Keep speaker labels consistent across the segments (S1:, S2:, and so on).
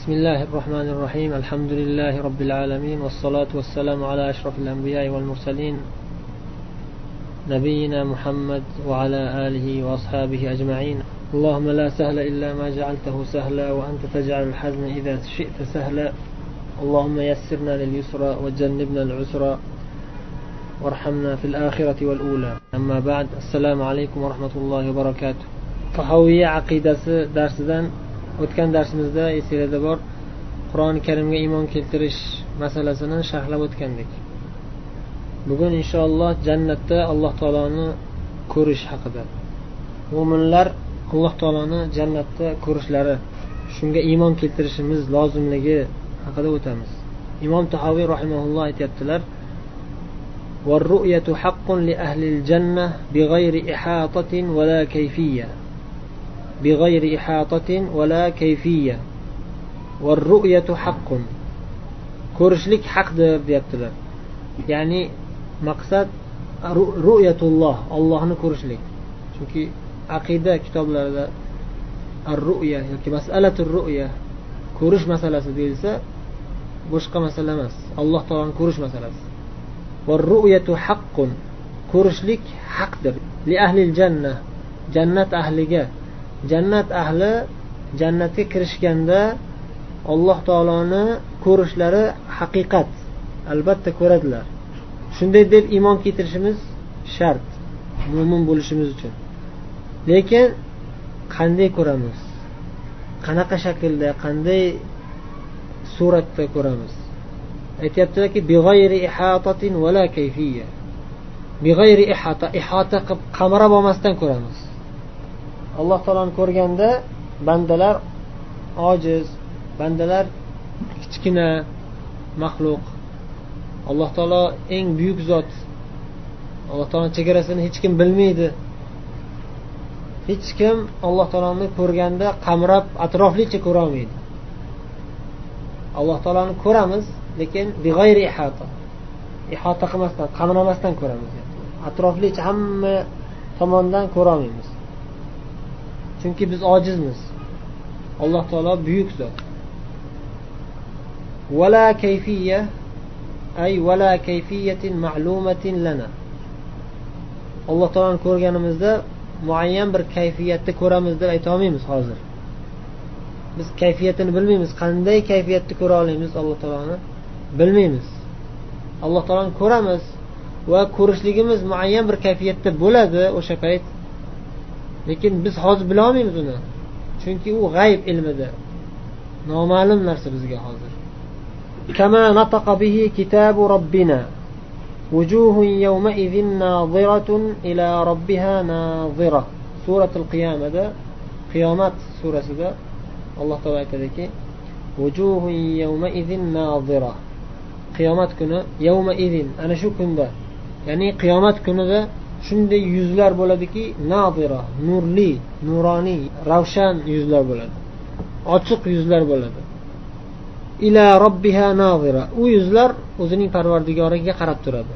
S1: بسم الله الرحمن الرحيم. الحمد لله رب العالمين والصلاة والسلام على أشرف الأنبياء والمرسلين نبينا محمد وعلى آله وأصحابه أجمعين. اللهم لا سهل إلا ما جعلته سهلا وأنت تجعل الحزن إذا شئت سهلا. اللهم يسرنا لليسرى وجنبنا العسرى وارحمنا في الآخرة والأولى. أما بعد السلام عليكم ورحمة الله وبركاته. tahoviya aqidasi darsidan o'tgan darsimizda esinglarda bor qur'oni karimga iymon keltirish masalasini sharhlab o'tgandik bugun inshaalloh jannatda alloh taoloni ko'rish haqida mo'minlar alloh taoloni jannatda ko'rishlari shunga iymon keltirishimiz lozimligi haqida o'tamiz imom tahoviy rahimaulloh aytyaptilar والرؤية حق لأهل الجنة بغير إحاطة ولا كيفية بغير إحاطة ولا كيفية والرؤية حق ko'rishlik haqdir deyaptilar ya'ni maqsad ru'yatulloh ollohni ko'rishlik chunki aqida kitoblarida ar ru'ya yoki masalatu ru'ya ko'rish masalasi deyilsa boshqa masala emas alloh taoloni ko'rish masalasi ru'yatu haqqun ko'rishlik haqdir li ahlil janna jannat ahliga jannat ahli jannatga kirishganda alloh taoloni ko'rishlari haqiqat. Albatta ko'radilar. Shunday deb iymon keltirishimiz shart mo'min bo'lishimiz uchun. Lekin qanday ko'ramiz? Qanaqa shaklda qanday suratda ko'ramiz? Aytyaptilarki ihota ihota qilib qamrab olmasdan ko'ramiz. Alloh taoloni ko'rganda bandalar ojiz bandalar kichkina maxluq. Alloh taolo eng buyuk zot. Alloh taoloni chegarasini hech kim bilmaydi. Hech kim alloh taoloni ko'rganda qamrab atroflicha ko'rolmaydi alloh taoloni ko'ramiz lekin big'ayri ihota. Ihota qilmasdan qamramasdan ko'ramiz. Atroflicha hamma tomondan ko'rolmaymiz chunki biz ojizmiz. Alloh taolo buyuk zot. Vala kayfiya ay vala kayfiyatin ma'lumatin lana. Alloh taoloni ko'rganimizda muayyan bir kayfiyatda ko'ramiz deb aytolmaymiz hozir. Biz kayfiyatini bilmaymiz. Qanday kayfiyatda ko'ra olamiz alloh taoloni bilmaymiz. Alloh taoloni ko'ramiz va ko'rishligimiz muayyan bir kayfiyatda bo'ladi o'sha payt lekin biz hozir bilolmaymiz uni chunki u g'ayb ilmida noma'lum narsa bizga hozir كما نطق به كتاب ربنا وجوه يومئذ ناظرة إلى ربها ناظرة سورة القيامة ده قيامات سورة ده الله تعالى aytadiki وجوه يومئذ ناظرة qiyomat kuni yavma idin ana shu kunda ya'ni qiyomat kunida shunday yuzlar bo'ladiki nazira nurli nuroniy ravshan yuzlar bo'ladi. Ochiq yuzlar bo'ladi. Ila robbiha nazira u yuzlar o'zining parvardigoriga qarab turadi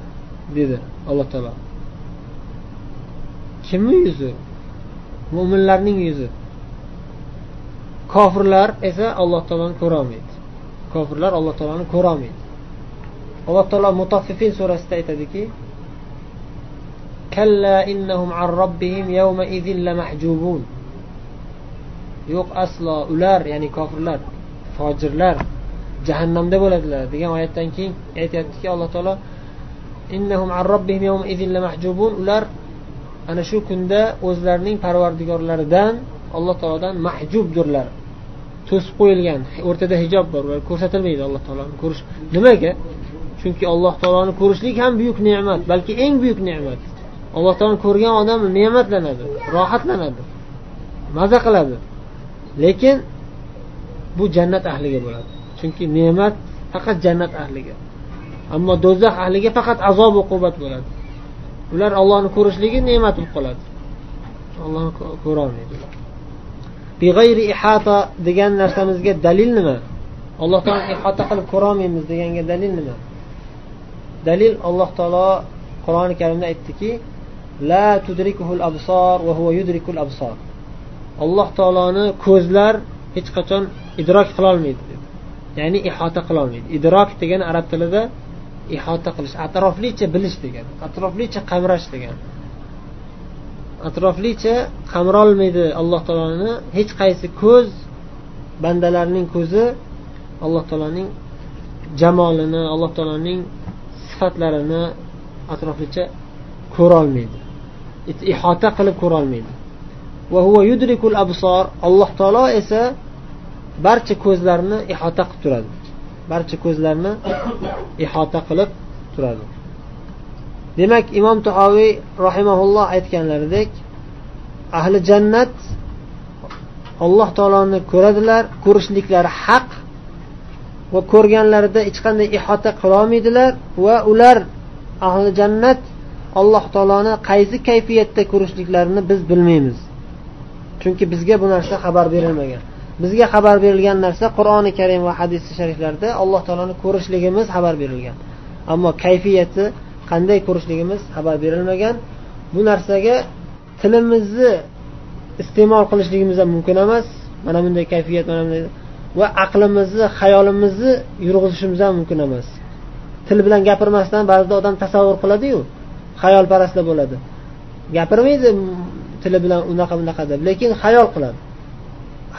S1: dedi alloh taolo. Kimni yuzi? Mo'minlarning yuzi. Kofirlar esa alloh taoloni ko'rolmaydi. Kofirlar alloh taoloni ko'rolmaydi. Alloh taolo mutaffifin surasida aytadiki كلا إنهم عن ربهم يومئذ لمحجوبون yo'q aslo ular ya'ni kofirlar fojirlar jahannamda bo'ladilar degan oyatdan keyin aytyaptiki alloh taolo innahum an robbihim yawma idin lamahjubun ular ana shu kunda o'zlarining parvardigorlaridan alloh taolodan mahjubdirlar to'sib qo'yilgan o'rtada hijob bor ular ko'rsatilmaydi alloh taoloni ko'rish nimaga chunki alloh taoloni ko'rishlik ham buyuk ne'mat balki eng buyuk ne'mat alloh taoloni ko'rgan odam ne'matlanadi rohatlanadi maza qiladi. Lekin bu jannat ahliga bo'ladi. Chunki ne'mat faqat jannat ahliga. Ammo do'zax ahliga faqat azob uqubat bo'ladi. Ular ollohni ko'rishligi ne'mat bo'lib qoladi. Ollohni ko'rolmaydi ihata degan narsamizga dalil nima? Alloh taolo ihota qilib ko'rolmaymiz deganga dalil nima? Dalil alloh taolo qur'oni karimda aytdiki la tudrikuhul absor va huva yudrikul absor alloh taoloni ko'zlar hech qachon idrok qilolmaydi dedi ya'ni ihota qilolmaydi idrok degani arab tilida ihota qilish atroflicha bilish degani atroflicha qamrash degani atroflicha qamrolmaydi alloh taoloni hech qaysi ko'z bandalarning ko'zi alloh taoloning jamolini alloh taoloning sifatlarini atroflicha ko'rolmaydi ihota qilib ko'rolmaydi. Alloh taolo esa barcha ko'zlarni ihota qilib turadi. Barcha ko'zlarni ihota qilib turadi. Demak imom tahoviy rahimaulloh aytganlaridek ahli jannat alloh taoloni ko'radilar ko'rishliklari haq va ko'rganlarida hech qanday ihota qilolmaydilar va ular ahli jannat alloh taoloni qaysi kayfiyatda ko'rishliklarini biz bilmaymiz. Chunki bizga bu narsa xabar berilmagan. Bizga xabar berilgan narsa qur'oni karim va hadisi shariflarda alloh taoloni ko'rishligimiz xabar berilgan. Ammo kayfiyati qanday ko'rishligimiz xabar berilmagan. Bu narsaga tilimizni iste'mol qilishligimiz ham mumkin emas. Mana bunday kayfiyat mana bunday va aqlimizni xayolimizni yurg'izishimiz ham mumkin emas. Til bilan gapirmasdan ba'zida odam tasavvur qiladiyu. Xayolparastda bo'ladi. Gapirmaydi tili bilan unaqa bunaqa deb lekin xayol qiladi.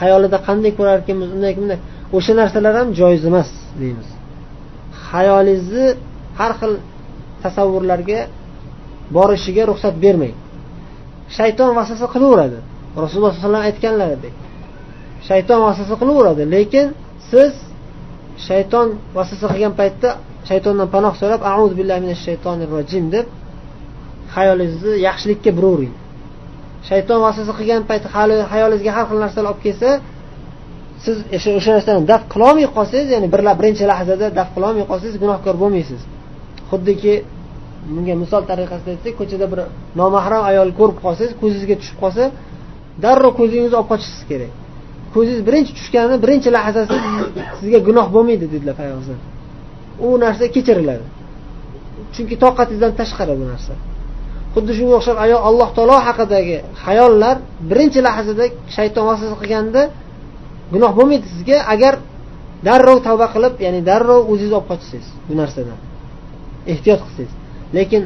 S1: Xayolida qanday ko'rarkanmiz unday bunday. O'sha narsalar ham joiz emas deymiz. Hayolingizni har xil tasavvurlarga borishiga ruxsat bermang. Shayton vasvasa qilaveradi. Rasululloh sallallohu alayhi vasallam aytganlaridek shayton vasvasa qilaveradi lekin siz shayton vasvasa qilgan paytda shaytondan panoh so'rab auzu billahi minash shaytonir rojim deb hayolingizni yaxshilikka buravering shayton vasvasa qilgan payt hayolingizga har xil narsalar olib kelsa siz o'sha narsani daf qilolmay qolsangiz ya'ni bir birinchi lahzada daf qilolmay qolsangiz gunohkor bo'lmaysiz. Xuddiki bunga misol tariqasida aytsak ko'chada bir nomahram ayol ko'rib qolsangiz ko'zingizga tushib qolsa darrov ko'zingizni olib qochishingiz kerak. Ko'zingiz birinchi tushgani birinchi lahzasi sizga gunoh bo'lmaydi dedilar payg'ambar u narsa kechiriladi chunki toqatingizdan tashqari bu narsa. Xuddi shunga o'xshab ayol alloh taolo haqidagi xayollar birinchi lahzada shayton vasvasa qilganda gunoh bo'lmaydi sizga. Agar darrov tavba qilib ya'ni darrov o'zingizni olib qochsangiz bu narsadan ehtiyot qilsangiz. Lekin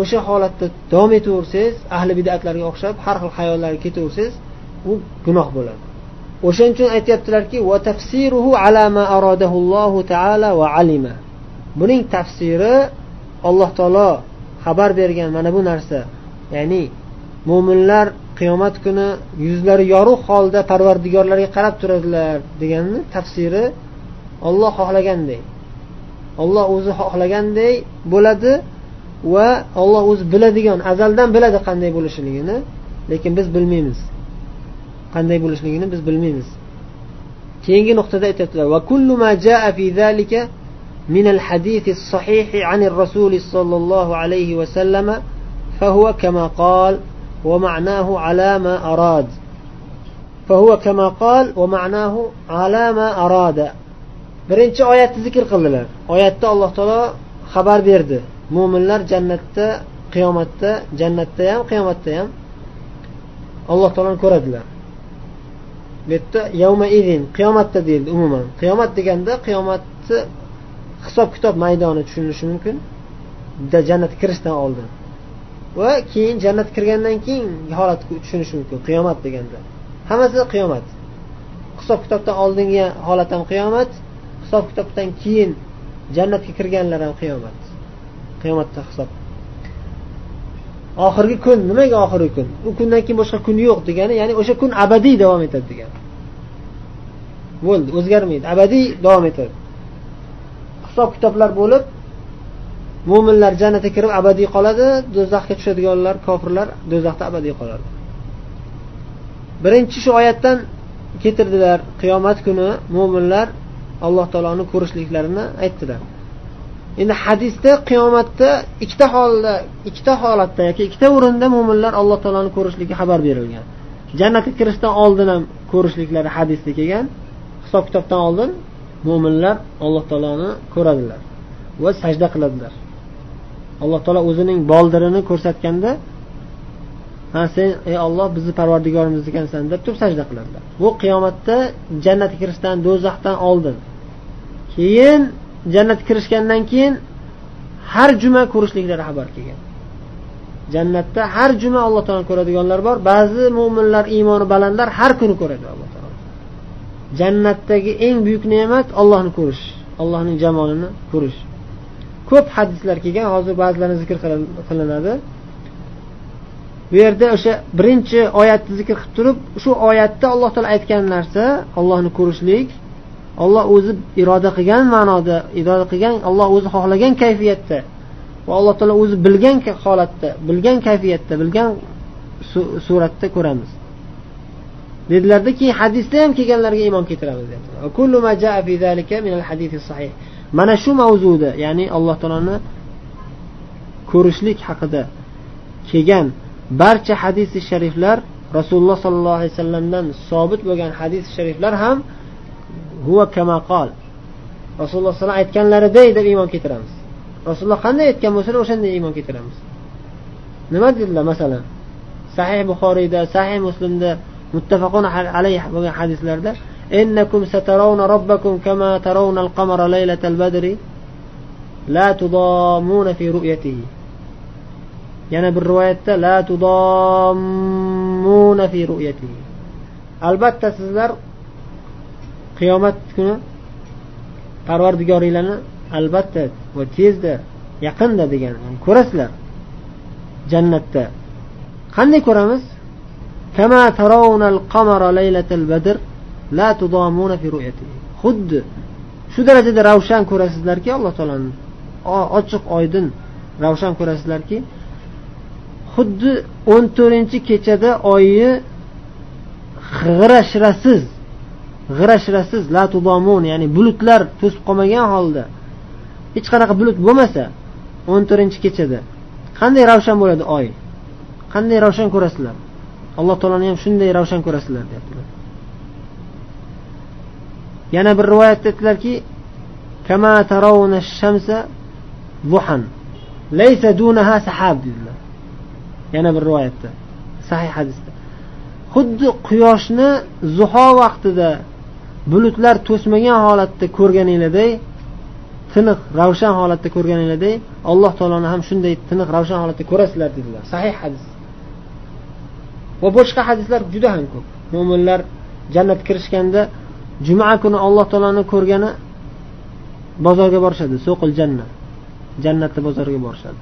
S1: o'sha holatda davom etaversangiz ahli bidatlarga o'xshab har xil xayollarga ketaversangiz u gunoh bo'ladi. O'shaning uchun aytyaptilarki buning tafsiri alloh taolo xabar bergan mana bu narsa. Ya'ni mo'minlar qiyomat kuni yuzlari yorug' holda parvardigorlariga qarab turadilar deganni tafsiri olloh xohlaganday olloh o'zi xohlaganday bo'ladi va olloh o'zi biladigan azaldan biladi qanday bo'lishligini lekin biz bilmaymiz. Qanday bo'lishligini biz bilmaymiz. Keyingi nuqtada aytyaptilar من الحديث الصحيح عن الرسول صلى الله عليه وسلم فهو كما قال ومعناه على ما أراد فهو كما قال ومعناه على ما أراد birinchi oyatni zikr qildilar oyatda alloh taolo xabar berdi mo'minlar jannatda qiyomatda jannatda ham qiyomatda ham alloh taoloni ko'radilar bu yerda yavma idin qiyomatda deyildi umuman qiyomat deganda qiyomatni hisob kitob maydoni tushunilishi mumkin. Jannatga kirishdan oldin. Va keyin jannatga kirgandan keyin holat tushunish mumkin. Qiyomat deganda. Hammasi qiyomat. Hisob kitobdan oldingi holat ham qiyomat. Hisob kitobdan keyin jannatga kirganlar ham qiyomat. Qiyomatda hisob. Oxirgi kun. Nimaga oxirgi kun? U kundan keyin boshqa kun yo'q degani ya'ni o'sha kun abadiy davom etadi degani. Bo'ldi o'zgarmaydi. Abadiy davom etadi. Hisob kitoblar bo'lib mo'minlar jannatga kirib abadiy qoladi do'zaxga tushadiganlar kofirlar do'zaxda abadiy qoladi birinchi shu oyatdan keltirdilar qiyomat kuni mo'minlar alloh taoloni ko'rishliklarini aytdilar. Endi hadisda qiyomatda ikkita holda ikkita holatda yoki ikkita o'rinda mo'minlar alloh taoloni ko'rishligi xabar berilgan. Jannatga kirishdan oldin ham ko'rishliklari hadisda kelgan hisob kitobdan oldin mo'minlar alloh taoloni ko'radilar va sajda qiladilar. Alloh taolo o'zining boldirini ko'rsatganda ha sen ey olloh bizni parvardigorimiz ekansan deb turib sajda qiladilar. Bu qiyomatda jannatga kirishdan do'zaxdan oldin. Keyin jannatga kirishgandan keyin har juma ko'rishliklari xabar kelgan. Jannatda har juma alloh taoloni ko'radiganlar bor. Ba'zi mo'minlar iymoni balandlar har kuni ko'radi alloh jannatdagi eng buyuk ne'mat ollohni ko'rish allohning jamolini ko'rish. Ko'p hadislar kelgan hozir ba'zilarini zikr qilinadi. Bu yerda o'sha birinchi oyatni zikr qilib turib shu oyatda alloh taolo aytgan narsa ollohni ko'rishlik olloh o'zi iroda qilgan ma'noda iroda qilgan olloh o'zi xohlagan kayfiyatda va alloh taolo o'zi bilgan holatda bilgan kayfiyatda bilgan suratda ko'ramiz. Dedilardaki hadisda ham kelganlarga iymon keltiramiz mana shu mavzuda ya'ni alloh taoloni ko'rishlik haqida kelgan barcha hadisi shariflar rasululloh sollallohu alayhi vasallamdan sobit bo'lgan hadis shariflar ham huva kama qol. Rasululloh sallam aytganlariday deb iymon keltiramiz. Rasululloh qanday aytgan bo'lsalar o'shanday iymon keltiramiz. Nima dedilar masalan? Sahih buxoriyda sahih muslimda muttafaqun alayh bo'lgan hadislarda إنكم سترون ربكم كما ترون القمر ليلة البدر لا تضامون في رؤيته yana bir rivoyatda la tudommuna fi ru'yatihi albatta sizlar qiyomat kuni parvardigoringlarni albatta va tezda yaqinda degan ko'rasizlar jannatda qanday ko'ramiz كما ترون القمر ليلة البدر لا تضامون في رؤيته xuddi shu darajada ravshan ko'rasizlarki alloh taoloni ochiq oydin ravshan ko'rasizlarki xuddi o'n to'rtinchi kechada oyni g'ira shirasiz g'ira shirasiz la tudomun ya'ni bulutlar to'sib qolmagan holda hech qanaqa bulut bo'lmasa o'n to'rtinchi kechada qanday ravshan bo'ladi oy qanday ravshan ko'rasizlar Alloh taoloni ham shunday ravshan ko'rasizlar deyaptilar. Yana bir rivoyatda aytdilarki kama tarawna shamsa duhan laysa dunaha sahab dedilar. Yana bir rivoyatda sahih hadisda. Xuddi quyoshni zuho vaqtida bulutlar to'smagan holatda ko'rganinglarday tiniq ravshan holatda ko'rganinglarday alloh taoloni ham shunday tiniq ravshan holatda ko'rasizlar dedilar. Sahih hadis. Va boshqa hadislar juda ham ko'p. Mo'minlar jannatga kirishganda juma kuni alloh taoloni ko'rgani bozorga borishadi. So'qil jannat jannatni bozoriga borishadi.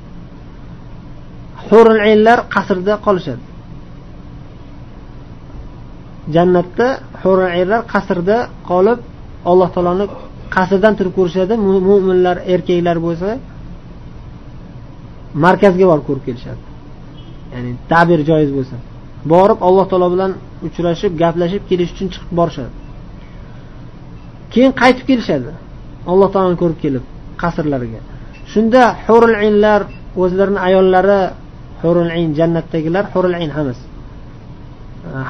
S1: Hurul aynlar qasrda qolishadi. Jannatda hurul aynlar qasrda qolib alloh taoloni qasrdan turib ko'rishadi. Mo'minlar erkaklar bo'lsa markazga borib ko'rib kelishadi. Ya'ni tabir joiz bo'lsa. Borib alloh taolo bilan uchrashib gaplashib kelish uchun chiqib borishadi. Keyin qaytib kelishadi. Alloh taoloni ko'rib kelib qasrlariga. Shunda hurul inlar o'zlarini ayollari hurul in jannatdagilar hurul in hammasi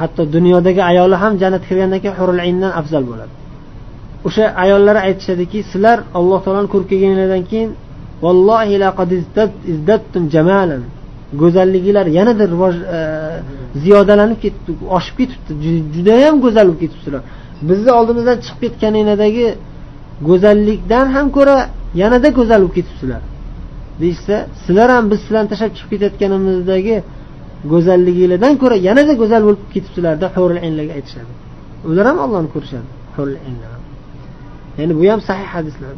S1: hatto dunyodagi ayoli ham jannatga kirgandan keyin hurul indan afzal bo'ladi. O'sha ayollar aytishadiki sizlar alloh taoloni ko'rib kelganinglardan keyin vallohi go'zalligilar go'zalliginglar yanada rivoj e, ziyodalanib ketibdi oshib ketibdi judayam go'zal bo'lib ketibsizlar bizni oldimizdan chiqib ketganinglardagi go'zallikdan ham ko'ra yanada go'zal bo'lib ketibsizlar deyishsa sizlar ham biz sizlarni tashlab chiqib ketayotganimizdagi go'zalliginglardan ko'ra yanada go'zal bo'lib ketibsizlarda inlarga aytishadi. Ular ham ollohni ko'rishadi ya'ni bu ham sahih hadislar.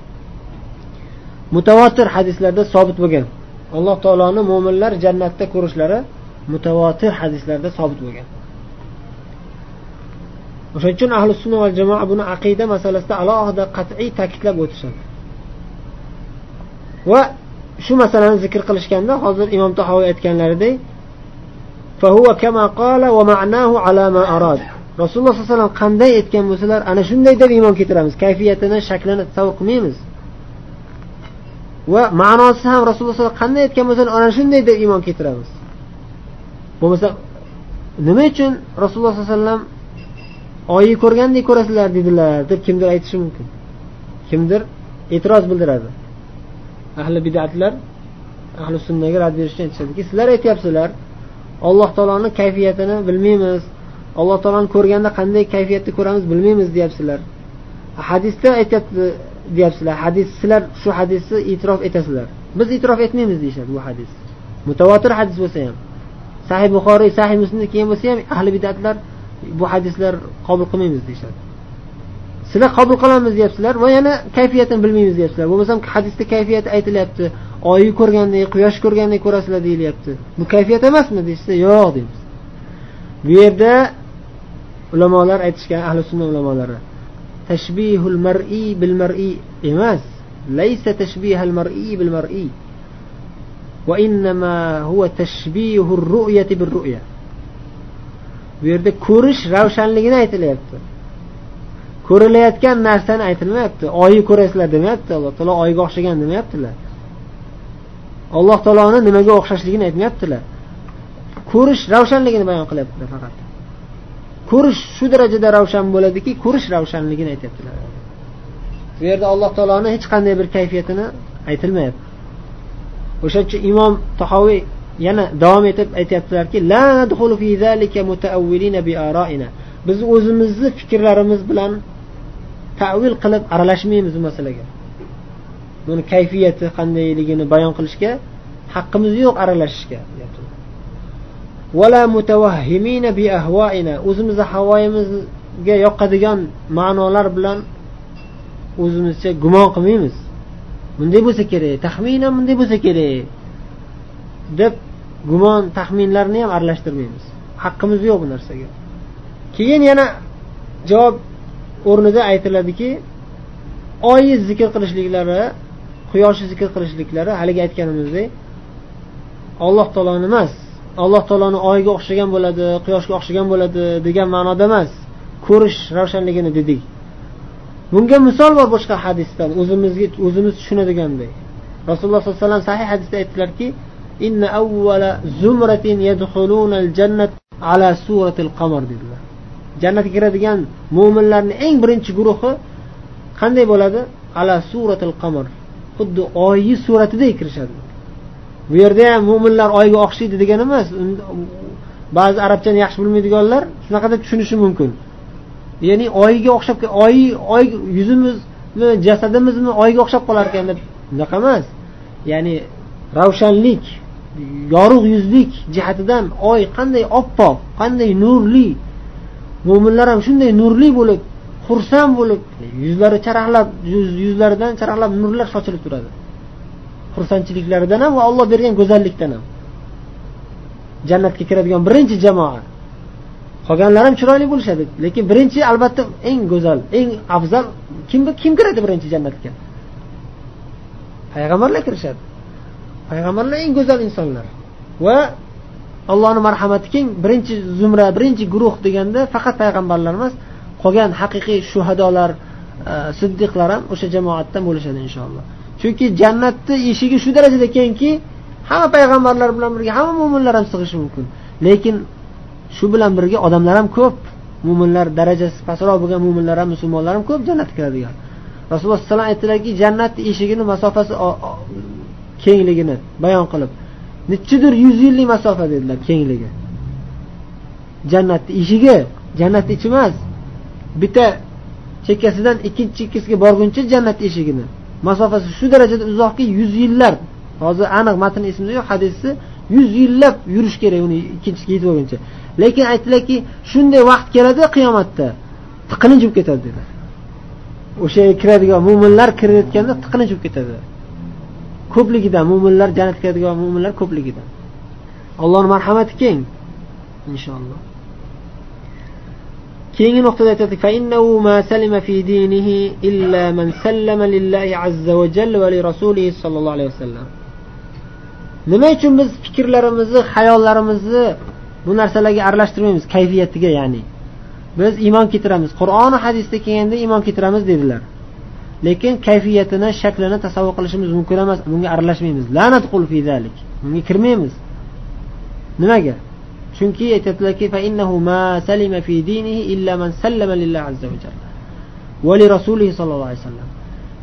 S1: Mutavotir hadislarda sobit bo'lgan. Alloh taoloni mo'minlar jannatda ko'rishlari mutavotir hadislarda sobit bo'lgan. O'shaning uchun ahli sunna va jamoa buni aqida masalasida alohida qat'iy ta'kidlab o'tishadi. Va shu masalani zikr qilishganda hozir imom tahoviy aytganlaridek rasululloh sallallohu alayhi vasallam qanday aytgan bo'lsalar ana shunday deb iymon keltiramiz. Kayfiyatini shaklini tasavvur qilmaymiz. Va ma'nosi ham rasululloh sallam qanday aytgan bo'lsa ana shunday deb iymon keltiramiz. Bo'lmasa nima uchun rasululloh sollallohu alayhi vasallam oyni ko'rgandek ko'rasizlar dedilar deb kimdir aytishi mumkin. Kimdir e'tiroz bildiradi. Ahli bidatlar ahli sunnaga rad berishni aytishadiki sizlar aytyapsizlar alloh taoloni kayfiyatini bilmaymiz alloh taoloni ko'rganda qanday kayfiyatda ko'ramiz bilmaymiz deyapsizlar. Hadisda aytyapti deyapsizlar. Hadis sizlar shu hadisni e'tirof etasizlar. Biz e'tirof etmaymiz deyishadi bu hadis. Mutavotir hadis bo'lsa ham sahih buxoriy sahih muslimda kelgan bo'lsa ham ahli bidatlar bu hadislar qabul qilmaymiz deyishadi. Sizlar qabul qilamiz deyapsizlar va yana kayfiyatini bilmaymiz deyapsizlar. Bo'lmasam hadisda kayfiyati aytilyapti. Oyni ko'rgandek quyosh ko'rgandek ko'rasizlar deyilyapti. Bu kayfiyat emasmi deyishsa yo'q deymiz. Bu yerda ulamolar aytishgan ahli sunna ulamolari tashbihul mar'iy bil mar'iy emas laysa tashbihal mar'iy bil mar'iy وإنما هو تشبيه الرؤية بالرؤية bu yerda ko'rish ravshanligini aytilyapti ko'rilayotgan narsani aytilmayapti oyni ko'rasizlar demayapti alloh taolo oyga o'xshagan demayaptilar alloh taoloni nimaga o'xshashligini aytmayaptilar ko'rish ravshanligini bayon qilyaptilar faqat Ko'rish shu darajada ravshan bo'ladiki ko'rish ravshanligini aytyaptilar. Bu yerda alloh taoloni hech qanday bir kayfiyatini aytilmayapti. O'sha uchun imom tahoviy yana davom etib aytyaptilarki biz o'zimizni fikrlarimiz bilan tavil qilib aralashmaymiz bu masalaga. Buni kayfiyati qandayligini bayon qilishga haqqimiz yo'q aralashishga. O'zimizni havoyimizga yoqadigan ma'nolar bilan o'zimizcha gumon qilmaymiz. Bunday bo'lsa kerak taxminan bunday bo'lsa kerak deb gumon taxminlarni ham aralashtirmaymiz. Haqqimiz yo'q bu narsaga. Keyin yana javob o'rnida aytiladiki oyni zikr qilishliklari quyoshni zikr qilishliklari haligi aytganimizdek alloh taoloni emas alloh taoloni oyga o'xshagan bo'ladi quyoshga o'xshagan bo'ladi degan ma'noda emas. Ko'rish ravshanligini dedik. Bunga misol bor boshqa hadisdan. O'zimizga o'zimiz tushunadiganday. Rasululloh sollallohu alayhi vasallam sahih hadisda aytdilarki inna avvala zumratin yadkhuluna al-jannat ala suratil qamar dedilar. Jannatga kiradigan mo'minlarni eng birinchi guruhi qanday bo'ladi? Ala suratil qamar xuddi oyni suratida kirishadi. Bu yerda ham mo'minlar oyga o'xshaydi degani emas. Ba'zi arabchani yaxshi bilmaydiganlar shunaqa deb tushunishi mumkin. Ya'ni oyga o'xshab oy oy yuzimizmi jasadimizmi oyga o'xshab qolar ekan deb unaqa emas. Ya'ni ravshanlik yorug' yuzlik jihatidan oy qanday oppoq qanday nurli mo'minlar ham shunday nurli bo'lib xursand bo'lib yuzlari charaqlab yuzlaridan charaqlab nurlar sochilib turadi. Xursandchiliklaridan ham va olloh bergan go'zallikdan ham. Jannatga kiradigan birinchi jamoa. Qolganlari ham chiroyli bo'lishadi lekin birinchi albatta eng go'zal eng afzal kim kim kiradi birinchi jannatga? Payg'ambarlar kirishadi. Payg'ambarlar eng go'zal insonlar. Va allohni marhamati keng birinchi zumra birinchi guruh deganda faqat payg'ambarlar emas qolgan haqiqiy shuhadolar e, siddiqlar ham o'sha jamoatdan bo'lishadi inshaalloh. Chunki jannatni eshigi shu darajada kengki hamma payg'ambarlar bilan birga hamma mo'minlar ham sig'ishi mumkin. Lekin shu bilan birga odamlar ham ko'p. Mo'minlar darajasi pastroq bo'lgan mo'minlar ham musulmonlar ham ko'p jannatga kiradigan rasululloh sallallohu alayhi vasallam aytdilarki jannatni eshigini masofasi kengligini bayon qilib nechidir yuz yillik masofa dedilar kengligi. Jannatni eshigi jannatni ichi emas bitta chekkasidan ikkinchi chekkasiga borguncha jannat eshigini. Masofasi shu darajada uzoqki yuz yillar. Hozir aniq matn esimda yo'q hadisni yuz yillab yurish kerak uni ikkinchisiga yetib olguncha. Lekin aytdilarki shunday vaqt keladi qiyomatda tiqilinch bo'lib ketadi dedi. O'sha yerga kiradigan mo'minlar kirayotganda tiqilinch bo'lib ketadi. Ko'pligidan mo'minlar jannatga kiradigan mo'minlar ko'pligidan allohni marhamati keng inshaalloh. keyingi nuqtada aytadi فإنه ما سلم في دينه إلا من سلم لله عز وجل ولرسوله صلى الله عليه وسلم nima uchun biz fikrlarimizni xayollarimizni bu narsalarga aralashtirmaymiz kayfiyatiga ya'ni biz iymon keltiramiz qur'oni hadisda kelganda iymon keltiramiz dedilar lekin kayfiyatini shaklini tasavvur qilishimiz mumkin emas bunga aralashmaymiz bunga kirmaymiz nimaga Chunki aytyaptilarki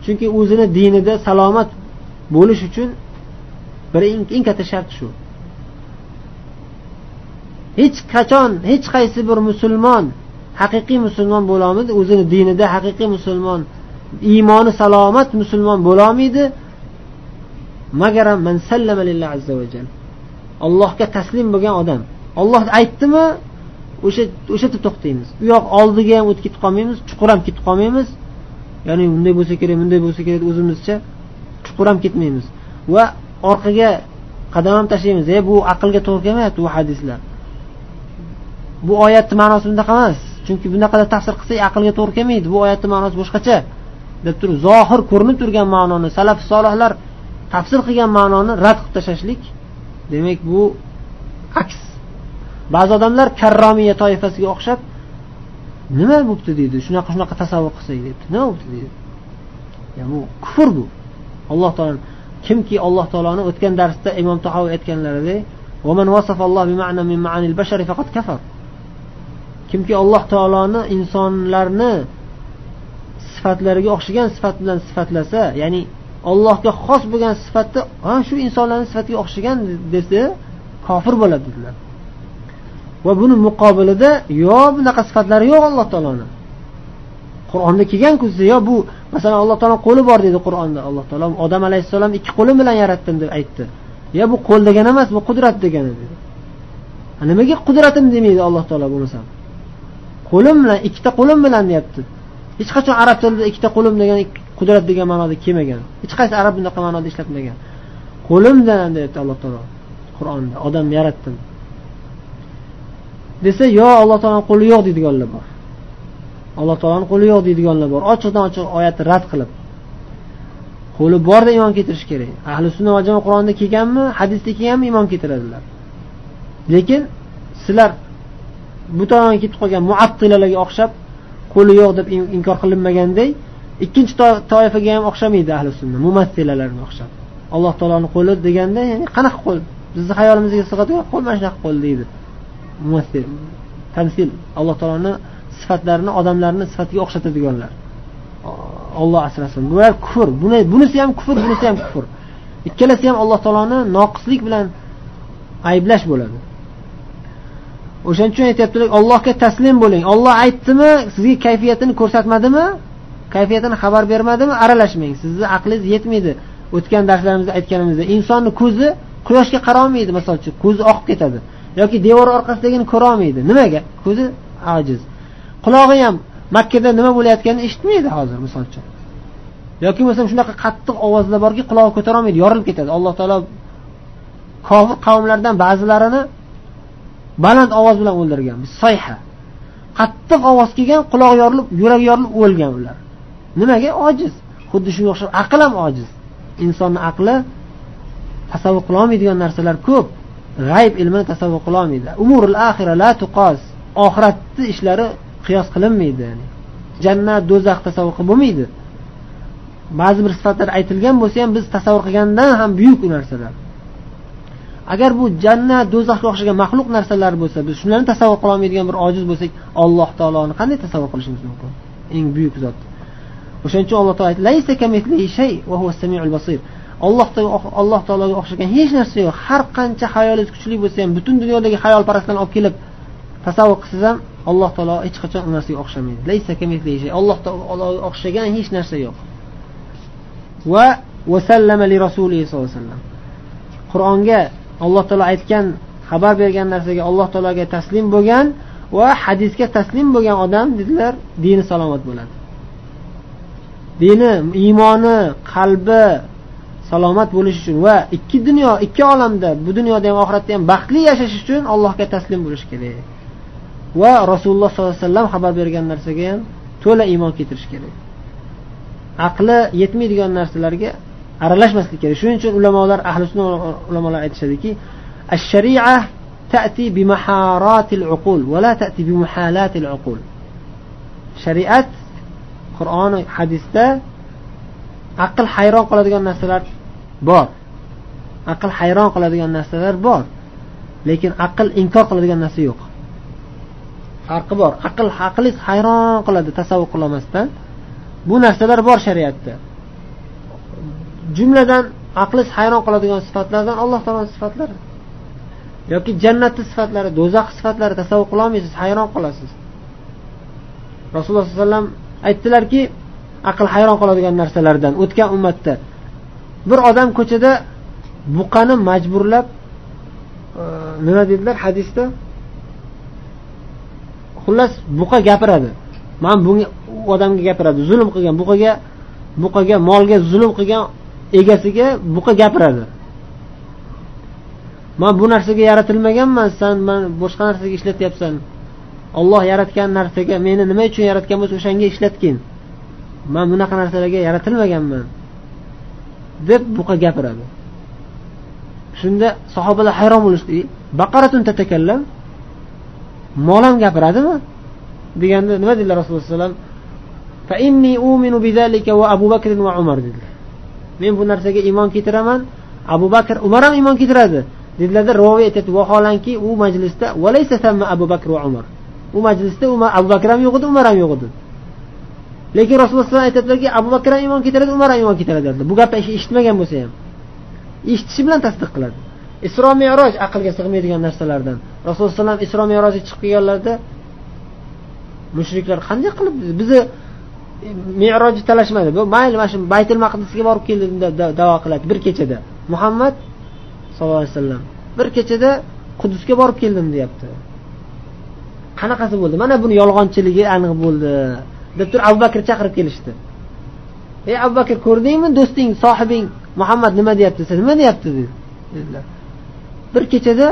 S1: chunki o'zini dinida salomat bo'lish uchun bir eng katta shart shu. Hech qachon hech qaysi bir musulmon haqiqiy musulmon bo'lolmaydi o'zini dinida haqiqiy musulmon iymoni salomat musulmon bo'lolmaydi. Magaram man sallama lillah azza va allohga taslim bo'lgan odam. Olloh aytdimi o'sha o'sha yerda to'xtaymiz. U yoq oldiga ham o'tib ketib qolmaymiz chuqur ham ketib qolmaymiz. Ya'ni unday bo'lsa kerak bunday bo'lsa kerak o'zimizcha chuqur ham ketmaymiz. Va orqaga qadam ham tashlaymiz. E bu aqlga to'g'ri kelmayapti bu hadislar. Bu oyatni ma'nosi bunaqa emas. Chunki bunaqada tafsir qilsak aqlga to'g'ri kelmaydi. Bu oyatni ma'nosi boshqacha deb turib zohir ko'rinib turgan ma'noni salaf solihlar tafsir qilgan ma'noni rad qilib tashlashlik demak bu aks. Ba'zi odamlar karromiya toifasiga o'xshab nima bo'libdi deydi shunaqa shunaqa tasavvur qilsak debdi nima bo'libdi deydi? Bu kufr bu. Alloh taolo kimki alloh taoloni o'tgan darsda imom tahoviy aytganlaridek kimki alloh taoloni insonlarni sifatlariga o'xshagan sifat bilan sifatlasa ya'ni allohga xos bo'lgan sifatni ha shu insonlarni sifatiga o'xshagan desa kofir bo'ladi dedilar. Va buni muqobilida yo bunaqa sifatlari yo'q alloh taoloni. Qur'onda kelganku yo bu masalan alloh taolo qo'li bor deydi qur'onda. Alloh taolo odam alayhissalom ikki qo'lim bilan yaratdim deb aytdi. Yo bu qo'l degani emas bu qudrat degani dedi. Nimaga qudratim demaydi alloh taolo bo'lmasam qo'lim bilan ikkita qo'lim bilan deyapti. Hech qachon arab tilida ikkita qo'lim degan qudrat degan ma'noda kelmagan. Hech qaysi arab bunaqa ma'noda ishlatmagan qo'lim bilan deyapti alloh taolo qur'onda. Odam yaratdim. Desa yo alloh taoloni qo'li yo'q deydiganlar bor. Alloh taoloni qo'li yo'q deydiganlar bor. Ochiqdan ochiq oyatni rad qilib qo'li borda iymon keltirish kerak. Ahli sunna va jamoa qur'onda kelganmi hadisda kelganmi iymon keltiradilar. Lekin sizlar bu tomonga ketib qolgan muattilalarga o'xshab qo'li yo'q deb inkor qilinmaganday ikkinchi toifaga ham o'xshamaydi ahli sunna mumassilalarga o'xshab. Alloh taoloni qo'li deganda ya'ni qanaqa qo'l? Bizni xayolimizga sig'adigan qo'l mana shunaqa qo'l deydi. Mumassil tamsil alloh taoloni sifatlarini odamlarni sifatiga o'xshatadiganlar. Olloh asrasin. Bular kufr. Buni bunisi ham kufr bunisi ham kufr. Ikkalasi ham alloh taoloni noqislik bilan ayblash bo'ladi. O'shaning uchun aytyaptilar allohga taslim bo'ling. Olloh aytdimi sizga kayfiyatini ko'rsatmadimi? Kayfiyatini xabar bermadimi? Aralashmang. Sizni aqlingiz yetmaydi. O'tgan darslarimizda aytganimizda insonni ko'zi quyoshga qarolmaydi misol uchun. Ko'zi oqib ketadi. Yoki devor orqasidagini ko'rolmaydi. Nimaga? Ko'zi ojiz. Qulog'i ham makkada nima bo'layotganini eshitmaydi hozir misol uchun. Yoki bo'lmasam shunaqa qattiq ovozlar borki qulog'i ko'tarolmaydi yorilib ketadi. Alloh taolo kofir qavmlardan ba'zilarini baland ovoz bilan o'ldirgan. Soyha. Qattiq ovoz kelgan quloq yorilib yuragi yorilib o'lgan ular. Nimaga? Ojiz. Xuddi shunga o'xshab aql ham ojiz. Insonni aqli tasavvur qilolmaydigan narsalar ko'p. G'ayb ilmini tasavvur qilolmaydi umurul axira la tuqos oxiratni ishlari qiyos qilinmaydi jannat do'zax tasavvur qilib bo'lmaydi. Ba'zi bir sifatlar aytilgan bo'lsa ham biz tasavvur qilgandan ham buyuk u narsalar. Agar bu jannat do'zaxga o'xshagan maxluq narsalar bo'lsa biz shularni tasavvur qilolmaydigan bir ojiz bo'lsak alloh taoloni qanday tasavvur qilishimiz mumkin? Eng buyuk zot. O'shaning uchun alloh taolo aytdi alloh alloh taologa o'xshagan hech narsa yo'q. Har qancha hayolingiz kuchli bo'lsa ham butun dunyodagi hayolparastlarni olib kelib tasavvur qilsangiz ham alloh taolo hech qachon u narsaga o'xshamaydi. Alloh taologa o'xshagan hech narsa yo'q. Va vasallama li rasulihi sallallohu alayhi vasallam. Qur'onga alloh taolo aytgan xabar bergan narsaga alloh taologa taslim bo'lgan va hadisga taslim bo'lgan odam dedilar dini salomat bo'ladi. Dini iymoni qalbi salomat bo'lish uchun va ikki dunyo ikki olamda bu dunyoda ham oxiratda ham baxtli yashash uchun allohga taslim bo'lish kerak va rasululloh sollallohu alayhi vasallam xabar bergan narsaga ham to'la iymon keltirish kerak aqli yetmaydigan narsalarga aralashmaslik kerak shuning uchun ulamolar ahli sunna ulamolar aytishadiki الشريعة تأتي بمحارات العقول ولا تأتي بمحالات العقول shariat qur'oni hadisda aql hayron qoladigan narsalar bor. Aql hayron qiladigan narsalar bor. Lekin aql inkor qiladigan narsa yo'q. Farqi bor. Aql aqlingiz hayron qiladi tasavvur qilolmasdan. Bu narsalar bor shariatda. Jumladan aqlingiz hayron qoladigan sifatlardan alloh taoloni sifatlari. Yoki jannatni sifatlari do'zax sifatlari tasavvur qilolmaysiz hayron qolasiz. Rasululloh sollallohu alayhi vasallam aytdilarki aql hayron qoladigan narsalardan o'tgan ummatda bir odam ko'chada buqani majburlab e, nima dedilar hadisda? Xullas buqa gapiradi. Man bunga u odamga gapiradi. Zulm qilgan buqaga buqaga molga zulm qilgan egasiga buqa gapiradi. Man bu narsaga yaratilmaganman san man boshqa narsaga ishlatyapsan. Olloh yaratgan narsaga meni nima uchun yaratgan bo'lsa o'shanga ishlatgin man bunaqa narsalarga yaratilmaganman. Deb buqa gapiradi. Shunda sahobalar hayron bo'lishdi. Baqaratun tatakallam mol ham gapiradimi? Deganda nima dedilar rasululloh alayhi vasallam? Dedilar. Men bu narsaga iymon keltiraman abu bakr umar ham iymon keltiradi. Dedilarda rivoyat aytyapti. Vaholanki u majlisda abu bakr va umar. U majlisda abu bakr ham yo'q edi umar ham yo'q edi. Lekin rasululloh alayhi aytadilarki abu bakr ham iymon keltiradi umar ham iymon keltiradi. Dedilar bu gapni eshitmagan bo'lsa ham. Eshitishi bilan tasdiq qiladi. Isro meroj aqlga sig'maydigan narsalardan. Rasululloh alayhi isro merojga chiqib kelganlarida mushriklar qanday qilib bizni e, merojni talashmadi? Bu mayli mana shu baytul maqdisga borib keldim deb davo qiladi. Bir kechada. Muhammad sallallohu alayhi vasallam bir kechada qudusga borib keldim deyapti. Qanaqasi bo'ldi? Mana buni yolg'onchiligi aniq bo'ldi. Deb turib abu bakr chaqirib kelishdi. Ey abu bakr ko'rdingmi do'sting sohibing muhammad nima deyapti desa nima deyapti? dedilar. Bir kechada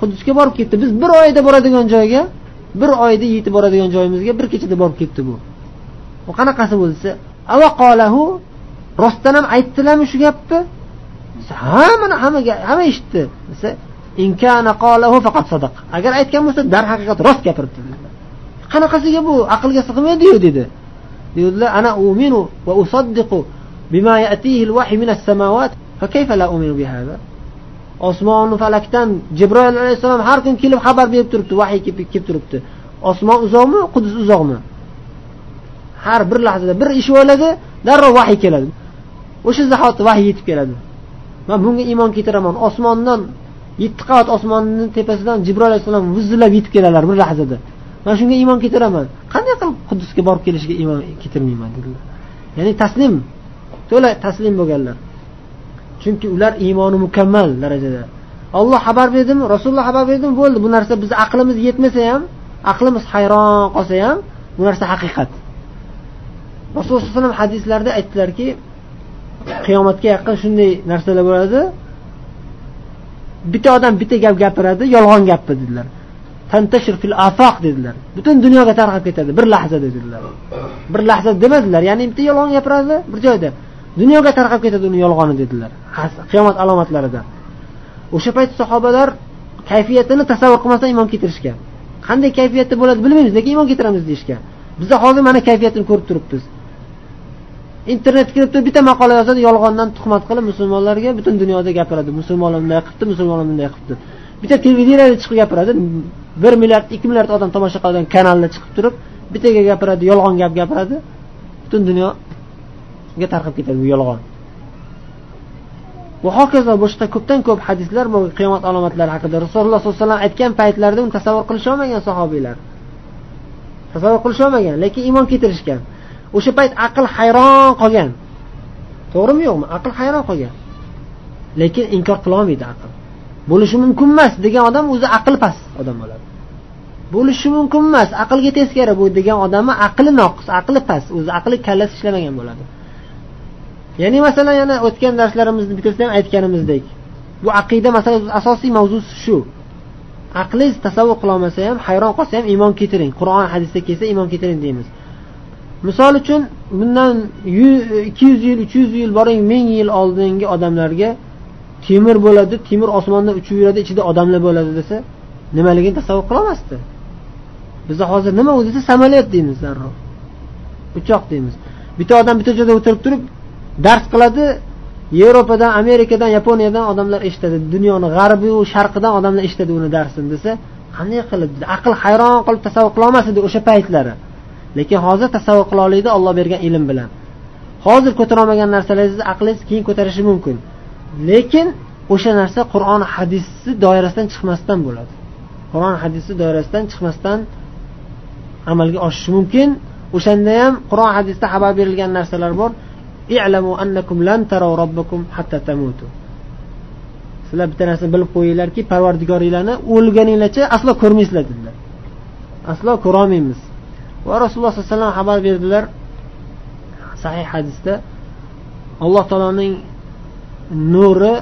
S1: qudusga borib ketdi. Biz bir oyda boradigan joyga bir oyda yetib boradigan joyimizga bir kechada borib ketdi bu. U qanaqasi bo'ldi desa qolahu rostdan ham aytdilarmi shu gapni. Ha mana hamma hamma eshitdi. desa agar aytgan bo'lsa darhaqiqat rost gapiribdi. dedilar qanaqasiga bu? Aqlga sig'maydiyu dedi. Dedilar ana uminu va usaddiqu bima yatihi al-wahy min as-samawat fa kayfa la uminu bihadha? Osmonni falakdan jibroil alayhissalom har kun kelib xabar berib turibdi vahiy kelib turibdi. Osmon uzoqmi qudus uzoqmi? Har bir lahzada bir ish bo'ladi darrov vahiy keladi. O'sha zahoti vahiy yetib keladi. Man bunga iymon keltiraman. Osmondan yetti qavat osmonni tepasidan jibroil alayhissalom vizillab yetib keladilar bir lahzada. Man shunga iymon keltiraman qanday qilib quddusga borib kelishiga iymon keltirmayman dedilar. Ya'ni taslim to'la taslim bo'lganlar. Chunki ular iymoni mukammal darajada. Olloh xabar berdimi? Rasululloh xabar berdimi? Bo'ldi. Bu narsa bizni aqlimiz yetmasa ham aqlimiz hayron qolsa ham bu narsa haqiqat. Rasululloh alayhi vasallam hadislarda aytdilarki qiyomatga yaqin shunday narsalar bo'ladi. Bitta odam bitta gap gapiradi yolg'on gapni dedilar. Tantashir fil afaq dedilar butun dunyoga tarqab ketadi bir lahzada dedilar bir lahza demadilar ya'ni bitta yolg'on gapiradi bir joyda dunyoga tarqab ketadi uni yolg'oni dedilar qiyomat alomatlarida o'sha payt sahobalar kayfiyatini tasavvur qilmasdan iymon keltirishgan qanday kayfiyatda bo'ladi bilmaymiz lekin iymon keltiramiz deyishgan biza hozir mana kayfiyatini ko'rib turibmiz internetga kirib turib bitta maqola yozadi yolg'ondan tuhmat qilib musulmonlarga butun dunyoda gapiradi musulmonlar bunday qilibdi musulmonlar bunday qilibdi bitta televideniyada chiqib gapiradi. Bir milliard ikki milliard odam tomosha qiladigan kanalda chiqib turib bittaga gapiradi yolg'on gap gapiradi. Butun dunyoga tarqab ketadi bu yolg'on. Va hokazo boshqa ko'pdan ko'p hadislar bor qiyomat alomatlari haqida rasululloh sollallohu alayhi vasallam aytgan paytlarida uni tasavvur qilisholmagan sahobiylar tasavvur qilisholmagan lekin iymon keltirishgan. O'sha payt aql hayron qolgan. To'g'rimi yo'qmi? Aql hayron qolgan. Lekin inkor qilolmaydi aql. Bo'lishi mumkin emas degan odam o'zi aqli past. Odam bo'ladi. Bo'lishi mumkin emas aqlga teskari bu degan odamni aqli noqis aqli past o'zi aqli kallasi ishlamagan bo'ladi. Ya'ni masalan yana o'tgan darslarimizni bittasida ham aytganimizdek bu aqida masalan asosiy mavzusi shu. Aqlingiz tasavvur qilolmasa ham hayron qolsa ham iymon keltiring. Qur'on hadisda kelsa iymon keltiring deymiz. Misol uchun bundan ikki yuz yil uch yuz yil boring ming yil oldingi odamlarga temir bo'ladi temir osmonda uchib yuradi ichida odamlar bo'ladi desa nimaligini tasavvur qilolmasdi bizda hozir nima u desa samolyot deymiz darrov. Uchoq deymiz. Bitta odam bitta joyda o'tirib turib dars qiladi yevropadan amerikadan yaponiyadan odamlar eshitadi dunyoni g'arbiyu sharqidan odamlar eshitadi uni darsini desa qanday qilib aql hayron qilib tasavvur qilolmas edi o'sha paytlari. Lekin hozir tasavvur qila oladi olloh bergan ilm bilan. Hozir ko'tarolmagan narsalaringizni aqlingiz keyin ko'tarishi mumkin. Lekin o'sha narsa qur'on hadisni doirasidan chiqmasdan bo'ladi. Qur'on hadisni doirasidan chiqmasdan amalga oshishi mumkin. O'shanda ham qur'on hadisda xabar berilgan narsalar bor. I'lamu annakum lan robbakum hatta sizlar bitta narsani bilib qo'yinglarki parvardigoringlarni o'lganinglarcha aslo ko'rmaysizlar dedilar. Aslo ko'rolmaymiz. Va rasululloh sallallohu alayhi vasallam xabar berdilar sahih hadisda. Alloh taoloning nuri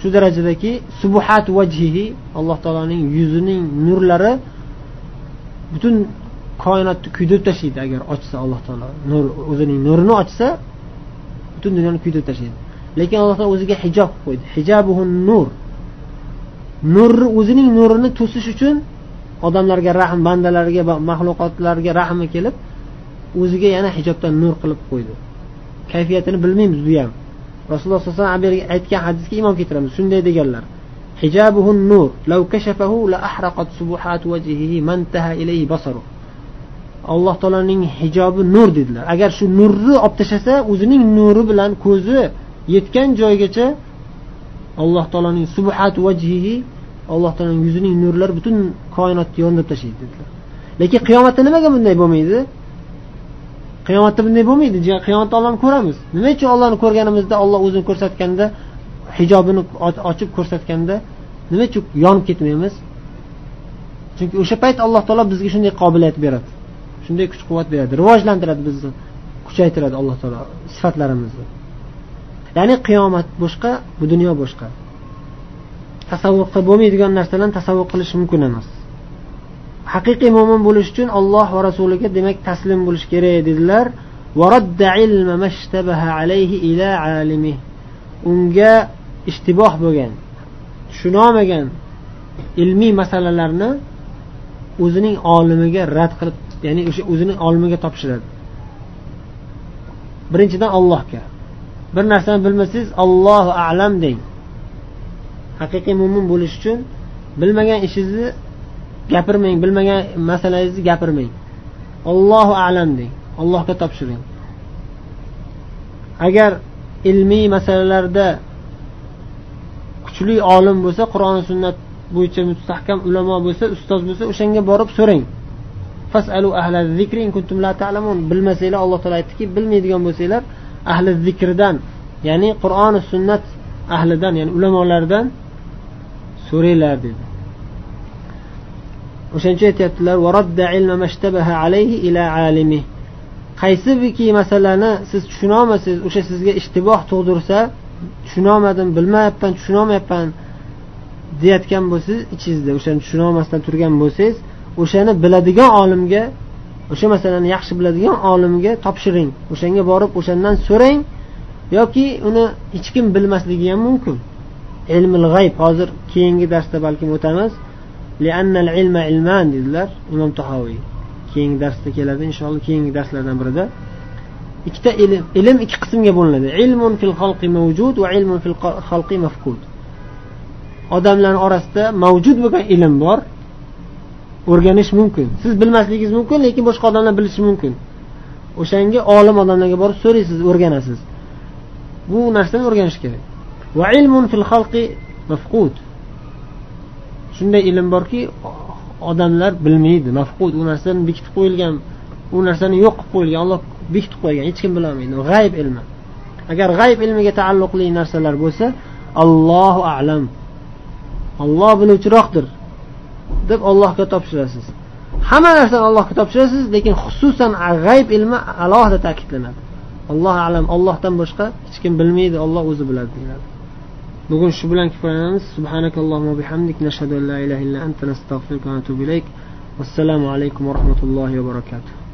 S1: shu darajadaki subuhat vajhihi alloh taoloning yuzining nurlari butun koinotni kuydirib tashlaydi. Agar ochsa alloh taolo nur o'zining nurini ochsa butun dunyoni kuydirib tashlaydi. Lekin alloh taolo o'ziga hijob qo'ydi. Hijabuhu nur. Nurni o'zining nurini to'sish uchun odamlarga rahm bandalarga maxluqotlarga rahmi kelib o'ziga yana hijobdan nur qilib qo'ydi. Kayfiyatini bilmaymiz bu ham. Rasululloh sallallohu alayhi vasallam aytgan hadisga iymon keltiramiz. Shunday deganlar. Hijabuhu nur law kashafahu la ahraqat subuhat wajhihi man taha ilayhi basaru alloh taoloning hijobi nur dedilar. Agar shu nurni olib tashlasa o'zining nuri bilan ko'zi yetgan joygacha alloh taoloning subuhat vajhihi alloh taoloning yuzining nurlari butun koinotni yondirib tashlaydi dedilar. Lekin qiyomatda nimaga bunday bo'lmaydi? Qiyomatda bunday bo'lmaydi. Qiyomatda ollohni ko'ramiz. Nima uchun ollohni ko'rganimizda olloh o'zini ko'rsatganda hijobini ochib ko'rsatganda nima uchun yonib ketmaymiz? Chunki o'sha payt alloh taolo bizga shunday qobiliyat beradi. Shunday kuch quvvat beradi. Rivojlantiradi bizni. Kuchaytiradi alloh taolo sifatlarimizni. Ya'ni qiyomat boshqa bu dunyo boshqa. Tasavvur qilib bo'lmaydigan narsalarni tasavvur qilish mumkin emas. Haqiqiy mo'min bo'lish uchun olloh va rasuliga demak taslim bo'lish kerak dedilar. Unga ishtiboh bo'lgan tushunolmagan ilmiy masalalarni o'zining olimiga rad qilib ya'ni o'sha o'zini olimiga topshiradi. Birinchidan ollohga bir narsani bilmasangiz ollohu alam deng. Haqiqiy mo'min bo'lish uchun bilmagan ishingizni gapirmang bilmagan masalangizni gapirmang. Ollohu alam deng allohga topshiring. Agar ilmiy masalalarda kuchli olim bo'lsa qur'oni sunnat bo'yicha mustahkam ulamo bo'lsa ustoz bo'lsa o'shanga borib so'rang. Fasalu la ta'lamun. Bilmasanglar alloh taolo aytdiki bilmaydigan bo'lsanglar ahli zikrdan ya'ni qur'oni sunnat ahlidan ya'ni ulamolardan so'ranglar dedi. O'shaning uchun aytyaptilar qaysi birki masalani siz tushunolmasangiz o'sha sizga ishtiboh tug'dirsa tushunolmadim bilmayapman tushunolmayapman deyayotgan bo'lsangiz ichingizda o'shani tushunolmasdan turgan bo'lsangiz o'shani biladigan olimga o'sha masalani yaxshi biladigan olimga topshiring. O'shanga borib o'shandan so'rang yoki uni hech kim bilmasligi ham mumkin. Ilmil g'ayb hozir keyingi darsda balkim o'tamiz. Ilman dedilar imom tahoviy keyingi darsda keladi inshaalloh keyingi darslardan birida. Ikkita ilm ilm ikki qismga bo'linadi. Ilmun fil xalqi mavjud va ilmun fil xalqi mafqud. Odamlarni orasida mavjud bo'lgan ilm bor o'rganish mumkin. Siz bilmasligingiz mumkin lekin boshqa odamlar bilishi mumkin. O'shanga olim odamlarga borib so'raysiz o'rganasiz. Bu narsani o'rganish kerak. Va ilmun fil xalqi mafqud. Shunday ilm borki odamlar bilmaydi. Mafqud u narsani bekitib qo'yilgan u narsani yo'q qilib qo'yilgan olloh bekitib qo'ygan hech kim bilolmaydi. G'ayb ilmi. Agar g'ayb ilmiga taalluqli narsalar bo'lsa allohu alam. Olloh biluvchiroqdir deb ollohga topshirasiz. Hamma narsani allohga topshirasiz lekin xususan g'ayb ilmi alohida ta'kidlanadi. Alloh alam ollohdan boshqa hech kim bilmaydi olloh o'zi biladi deyiladi. Bugun shu bilan kifoyalanamiz subhanakallohumma bihamdik nashhadu an la ilaha illa anta nastag'firuka va natubu ilayk vassalomu alaykum va rahmatullohi va barakatuh